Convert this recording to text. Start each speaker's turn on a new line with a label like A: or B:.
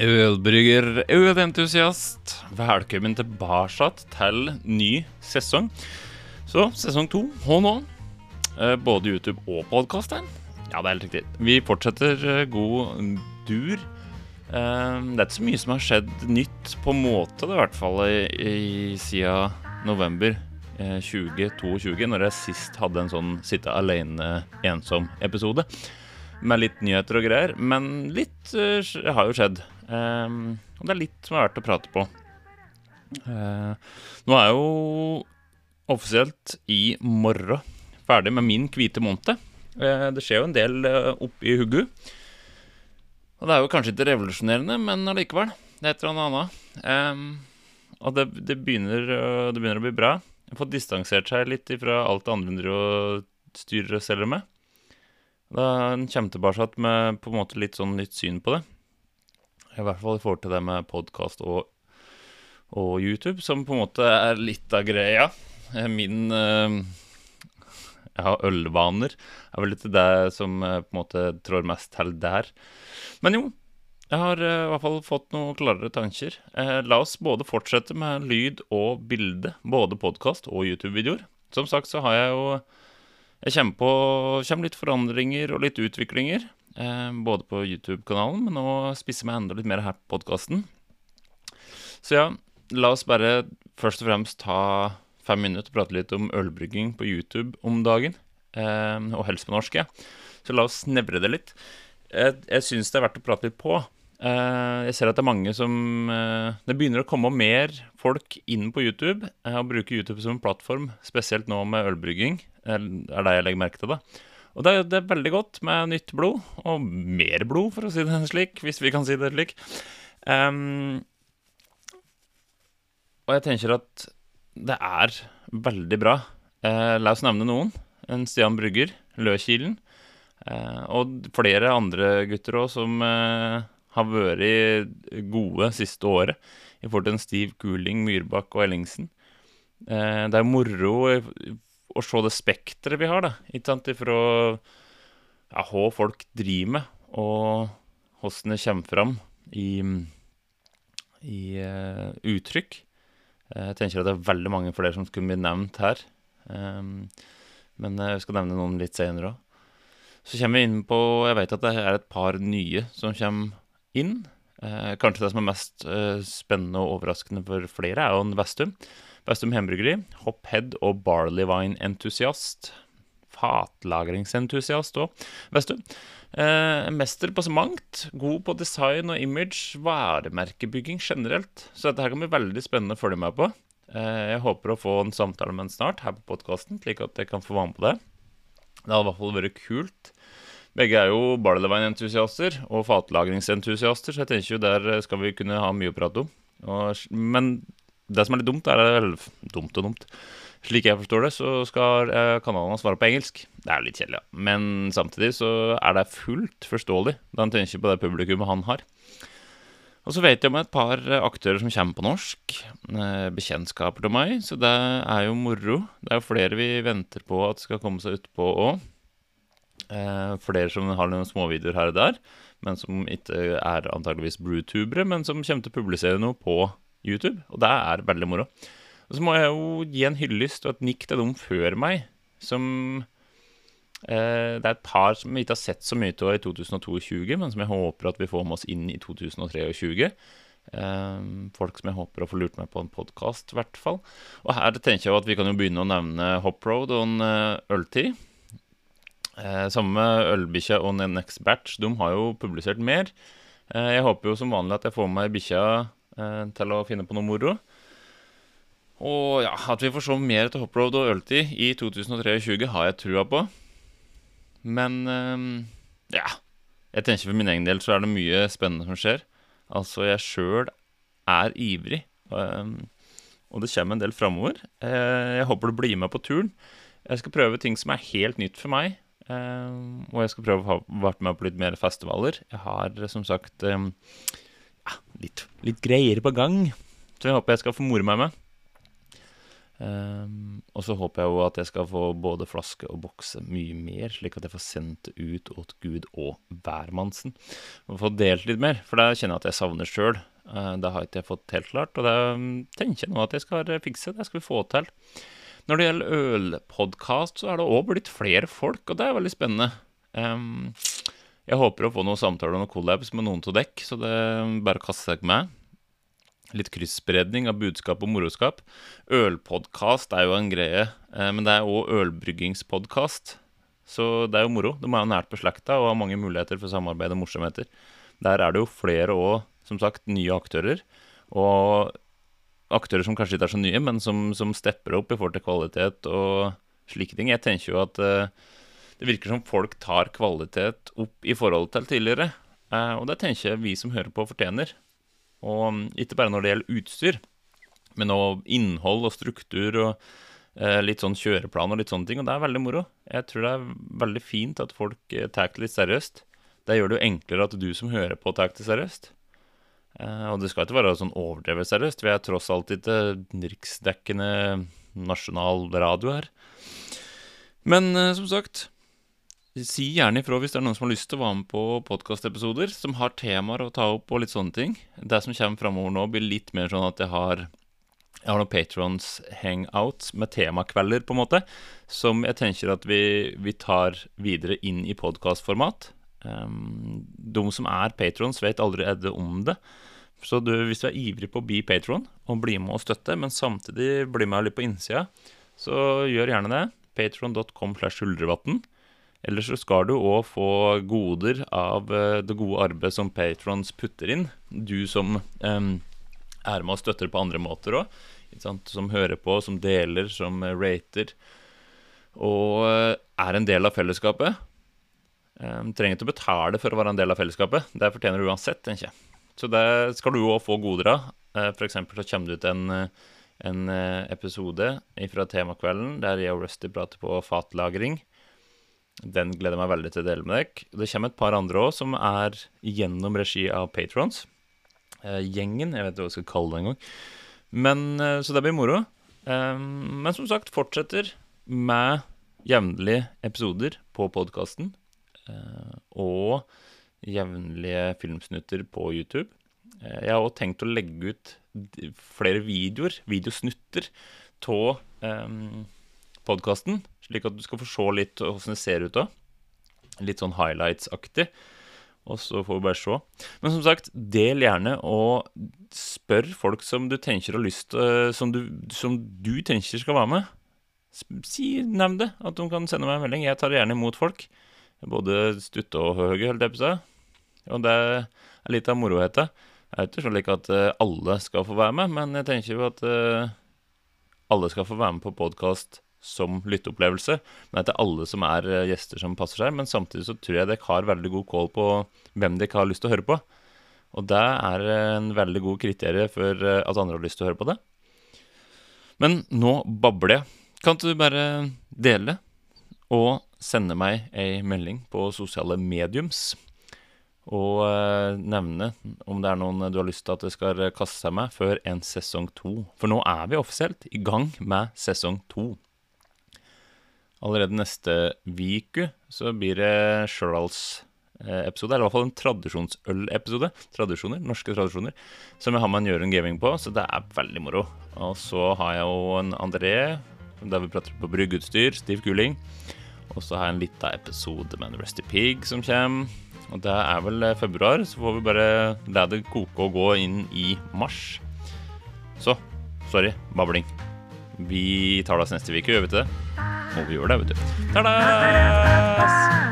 A: Ølbrygger, ølentusiast, velkommen tilbake til ny sesong. Så sesong to, og nå. eh, Både YouTube og podkast her. Ja, det er helt riktig. Vi fortsetter eh, god dur. Eh, Det er ikke så mye som har skjedd nytt på måte, det, i hvert fall siden november eh, 2022, når jeg sist hadde en sånn sitte alene ensom-episode med litt nyheter og greier. Men litt uh, har jo skjedd. Ehm, og det er litt som er verdt å prate på. Uh, nå er jeg jo offisielt i morgen ferdig med min hvite måned. Uh, det skjer jo en del uh, oppi huggu. Og det er jo kanskje ikke revolusjonerende, men allikevel. Det er et eller annet. Um, og det, det, begynner, det begynner å bli bra. Jeg har fått distansert seg litt fra alt det andre hun og styrer og selger med. Da kommer tilbake med på en måte litt sånn nytt syn på det. I hvert fall i forhold til det med podkast og, og YouTube, som på en måte er litt av greia. Eh, Min Jeg har ølvaner er vel litt det som eh, på en måte trår mest til der. Men jo, jeg har eh, i hvert fall fått noen klarere tanker. Eh, la oss både fortsette med lyd og bilde, både podkast og YouTube-videoer. Som sagt så har jeg jo Jeg kommer på kommer litt forandringer og litt utviklinger. Eh, både på YouTube-kanalen, men nå spisser meg enda litt mer her på podkasten. Så ja, la oss bare først og fremst ta fem minutter og prate litt om ølbrygging på YouTube om dagen. Eh, og helst på norsk, ja. Så la oss snevre det litt. Jeg, jeg syns det er verdt å prate litt på. Eh, jeg ser at det er mange som Det begynner å komme mer folk inn på YouTube og bruker YouTube som en plattform, spesielt nå med ølbrygging. Det er det jeg legger merke til, da. Og det, det er veldig godt med nytt blod, og mer blod, for å si det slik, hvis vi kan si det slik. Um, og jeg tenker at det er veldig bra. Uh, la oss nevne noen. En Stian Brygger, Løkilen. Uh, og flere andre gutter òg som uh, har vært gode siste året. I forhold til en Stiv Guling, Myrbakk og Ellingsen. Eh, det er moro å se det spekteret vi har, da. Ikke sant? Ifra ja, hva folk driver med, og hvordan det kommer fram i, i uh, uttrykk. Eh, Jeg tenker at det er veldig mange flere som skulle bli nevnt her. Um, men jeg skal nevne noen litt senere òg. Så kommer vi inn på Jeg vet at det er et par nye som kommer inn. Eh, kanskje det som er mest eh, spennende og overraskende for flere, er jo en Vestum. Vestum Hembryggeri, Hophead og barleywine-entusiast. Fatlagringsentusiast òg. Vestum. Eh, mester på så mangt. God på design og image. Varemerkebygging generelt. Så dette her kan bli veldig spennende å følge med på. Eh, jeg håper å få en samtale med en snart her på podkasten, slik at jeg kan få være med på det. Det hadde i hvert fall vært kult. Begge er jo Barleyvine-entusiaster og fatlagringsentusiaster, så jeg tenker jo der skal vi kunne ha mye å prate om. Og, men det som er litt dumt, er eller, dumt og dumt. Slik jeg forstår det, så skal kanalene kanalen svare på engelsk. Det er litt kjedelig, ja. Men samtidig så er det fullt forståelig da han tenker på det publikummet han har. Og så vet jeg om et par eh, aktører som kommer på norsk. eh, Bekjentskaper til meg, så det er jo moro. Det er jo flere vi venter på at skal komme seg utpå òg. Eh, flere som har noen småvideoer her og der, men som ikke er antageligvis brutubere, men som kommer til å publisere noe på YouTube. Og det er veldig moro. Og så må jeg jo gi en hyllest og et nikk til dem før meg, som eh, Det er et par som vi ikke har sett så mye av i 2022, men som jeg håper at vi får med oss inn i 2023. Eh, folk som jeg håper å få lurt meg på en podkast, i hvert fall. Og her tenker jeg jo at vi kan jo begynne å nevne Hoproad og en eh, øltid. Eh, samme Ølbikkja og Next Batch. De har jo publisert mer. Eh, jeg håper jo som vanlig at jeg får med meg bikkja til å finne på noe moro. Og ja, at vi får se mer til Hoproad og Øltid i 2023, har jeg trua på. Men eh, ja. Jeg tenker for min egen del så er det mye spennende som skjer. Altså, jeg sjøl er ivrig. eh, og det kommer en del framover. Eh, jeg håper du blir med på turen. Jeg skal prøve ting som er helt nytt for meg. eh, og jeg skal prøve å ha vært med på litt mer festivaler. Jeg har eh, som sagt eh, ja, litt, litt greier på gang, så jeg håper jeg skal få more meg med. Um, og så håper jeg jo at jeg skal få både flaske og bokse mye mer, slik at jeg får sendt det ut åt Gud og hvermannsen. Og få delt litt mer, for det kjenner jeg at jeg savner sjøl. Uh, det har ikke jeg fått helt klart, og det tenker jeg nå at jeg skal fikse. Det skal vi få til. Når det gjelder ølpodkast, så er det òg blitt flere folk, og det er veldig spennende. Um, jeg håper å få noen samtaler og noen collabs med noen av dekk, så det er bare å kaste seg med. Litt kryssspredning av budskap og moroskap. Ølpodkast er jo en greie, eh, men det er òg ølbryggingspodkast. Så det er jo moro. De er jo nært beslekta og har mange muligheter for samarbeid og morsomheter. Der er det jo flere òg, som sagt, nye aktører. Og aktører som kanskje ikke er så nye, men som, som stepper opp i forhold til kvalitet og slike ting. Jeg tenker jo at uh, det virker som folk tar kvalitet opp i forhold til tidligere. Uh, og det tenker jeg vi som hører på, fortjener. Og um, ikke bare når det gjelder utstyr, men òg innhold og struktur og uh, litt sånn kjøreplan og litt sånne ting. Og det er veldig moro. Jeg tror det er veldig fint at folk tar det litt seriøst. Det gjør det jo enklere at du som hører på, tar det seriøst. Og det skal ikke være sånn overdrevet seriøst. Vi er tross alt ikke riksdekkende nasjonal radio her. Men som sagt Si gjerne ifra hvis det er noen som har lyst til å være med på podkastepisoder som har temaer å ta opp og litt sånne ting. Det som kommer framover nå, blir litt mer sånn at jeg har jeg har noen patrons hangouts med temakvelder, på en måte, som jeg tenker at vi, vi tar videre inn i podkastformat. Um, de som er patrons, vet allerede om det. Så du, hvis du er ivrig på å bli patron og bli med og støtte, men samtidig bli med litt på innsida, så gjør gjerne det. Patron.com slash huldrevatn. Ellers så skal du òg få goder av eh, det gode arbeidet som patrons putter inn. Du som um, er med og støtter på andre måter òg. Som hører på, som deler, som rater. Og eh, er en del av fellesskapet. Um, trenger ikke å betale for å være en del av fellesskapet. Det fortjener du uansett, jeg. Så det skal du òg få goder av. Uh, eksempel så kommer det ut en, en episode fra temakvelden der jeg og Rusty prater på fatlagring. Den gleder jeg meg veldig til å dele med dere. Det kommer et par andre òg, som er gjennom regi av Patrons. Eh, gjengen, jeg vet ikke hva jeg skal kalle det engang. Eh, så det blir moro. Eh, men som sagt, fortsetter med jevnlige episoder på podkasten. Eh, og jevnlige filmsnutter på YouTube. Eh, jeg har òg tenkt å legge ut flere videoer, videosnutter, av podkasten slik at du skal få se litt åssen det ser ut da. Litt sånn highlights-aktig. Og så får vi bare se. Men som sagt, del gjerne og spør folk som du tenker har lyst Som du, som, du tenker skal være med. Si, Nevn det, at de kan sende meg en melding. Jeg tar gjerne imot folk. Både stutte og høye, holdt jeg på å si. Og det er litt av moroheta. Jeg er ikke slik at eh, alle skal få være med, men jeg tenker jo at eh, alle skal få være med på podkast som lytteopplevelse. Men det er alle som er eh, gjester som passer seg. Men samtidig så tror jeg dere har veldig god kål på hvem dere har lyst til å høre på. Og det er en veldig god kriterie for eh, at andre har lyst til å høre på det. Men nå babler jeg. Kan du bare dele og sende meg ei melding på sosiale mediums? Og eh, nevne om det er noen du har lyst til at det skal kaste seg med før en sesong to. For nå er vi offisielt i gang med sesong to. Allerede neste uke så blir det Sjørdals-episode. eller i hvert fall en tradisjonsøl-episode. Tradisjoner, norske tradisjoner. Som jeg har med en Jørund Gaming på, så det er veldig moro. Og så har jeg jo en André, der vi prater på bryggeutstyr, stiv kuling. Og så har jeg en lita episode med en Rusty Pig som kommer. Og det er vel februar, så får vi bare la det koke og gå inn i mars. Så sorry, babling. Vi tar det oss neste uke, gjør vi ikke det? Må vi gjøre det, vet du. Ta-da!